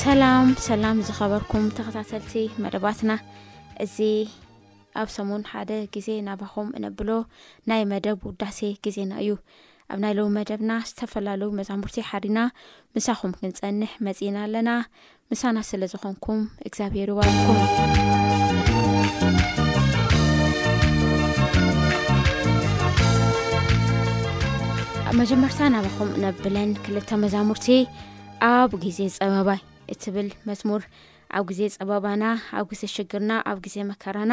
ሰላም ሰላም ዝኸበርኩም ተኸታተልቲ መደባትና እዚ ኣብ ሰሙን ሓደ ግዜ ናባኹም እነብሎ ናይ መደብ ውዳሴ ግዜና እዩ ኣብ ናይ ለዉ መደብና ዝተፈላለዩ መዛሙርቲ ሓዲና ምሳኹም ክንፀንሕ መፅእና ኣለና ምሳና ስለ ዝኾንኩም እግዚኣብሔር ይባርኩምመጀመርታ ናባኹም ነብለን ክልተ መዛሙርቲ ኣብ ግዜ ፀበባይ እትብል መዝሙር ኣብ ግዜ ፀበባና ኣብ ግዜ ሽግርና ኣብ ግዜ መከራና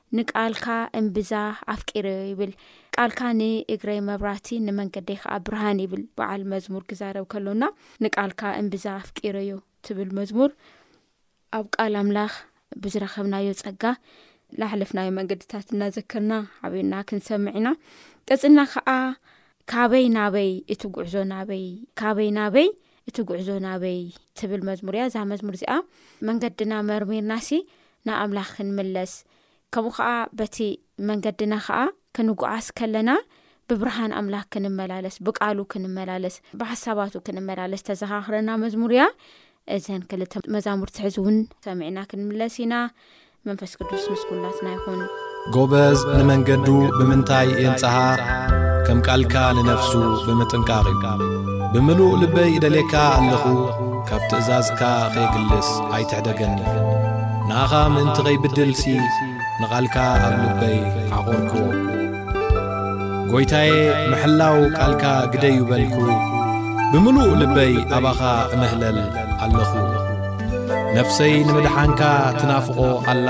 ንቃልካ እምብዛ ኣፍቂረዮ ይብል ቃልካ ንእግረይ መብራህቲ ንመንገደይ ከዓ ብርሃን ይብል በዓል መዝሙር ክዛረብ ከሎና ንቃልካ እምብዛ ኣፍቂረዮ ትብል መዝሙር ኣብ ቃል ኣምላኽ ብዝረኸብናዮ ጸጋ ላሕለፍናዮ መንገድታት እናዘከርና ዓብና ክንሰምዕ ኢና ቀጽልና ከዓ ካበይ ናበይ እቲ ጉዕዞ ናበይ ካበይ ናበይ እቲ ጉዕዞ ናበይ ትብል መዝሙር እያ እዛ መዝሙር እዚኣ መንገድና መርሚርናሲ ንኣምላኽ ክንምለስ ከምኡ ኸኣ በቲ መንገድና ኸኣ ክንጉዓዝ ከለና ብብርሃን ኣምላኽ ክንመላለስ ብቃሉ ክንመላለስ ብሓሳባቱ ክንመላለስ ተዘኻኽረና መዝሙር እያ እዘን ክልተ መዛሙርቲ ሕዚ እውን ሰሚዕና ክንምለስ ኢና መንፈስ ቅዱስ ምስ ኩላትና ይኹን ጎበዝ ንመንገዱ ብምንታይ የንጽሃ ከም ቃልካ ንነፍሱ ብምጥንቃቕ እዩ ብምሉእ ልበይ እደልየካ ኣለኹ ካብ ትእዛዝካ ኸይግልስ ኣይትሕደገኒ ንኣኻ ምእንቲ ኸይብድልሲ ንቓልካ ኣብ ልበይ ዓቖርክዎ ጐይታዬ ምሕላው ቃልካ ግደዩ በልኩ ብምሉእ ልበይ ኣባኻ እምህለል ኣለኹ ነፍሰይ ንምድሓንካ ትናፍቖ ኣላ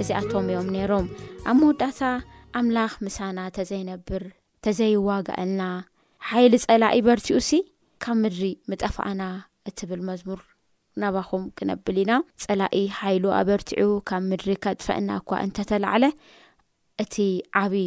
እዚኣቶም እዮም ነይሮም ኣብ መወዳእታ ኣምላኽ ምሳና ተዘይነብር ተዘይዋጋእልና ሓይሊ ጸላኢ በርቲኡ ሲ ካብ ምድሪ ምጠፋእና እትብል መዝሙር ናባኹም ክነብል ኢና ጸላኢ ሓይሉ ኣበርቲዑ ካብ ምድሪ ከጥፈእና እኳ እንተተላዕለ እቲ ዓብዪ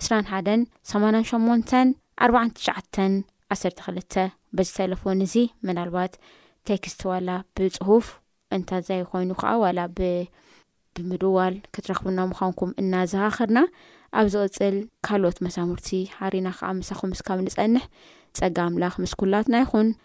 ዕስራን ሓደን ሰማንያን ሸሞንተን ኣርባዓን ትሽዓተን ዓሰርተ ክልተ በዚ ተለፎን እዚ ምናልባት ቴክስት ዋላ ብጽሁፍ እንተዘይ ኮይኑ ከዓ ዋላ ብ ብምድዋል ክትረኽቡና ምዃንኩም እናዘኻኸርና ኣብ ዝቕጽል ካልኦት መሳሙርቲ ሓሪና ከዓ ምሳኹም እስካብ ንጸንሕ ጸጋ ኣምላኽ ምስ ኩላትና ይኹን።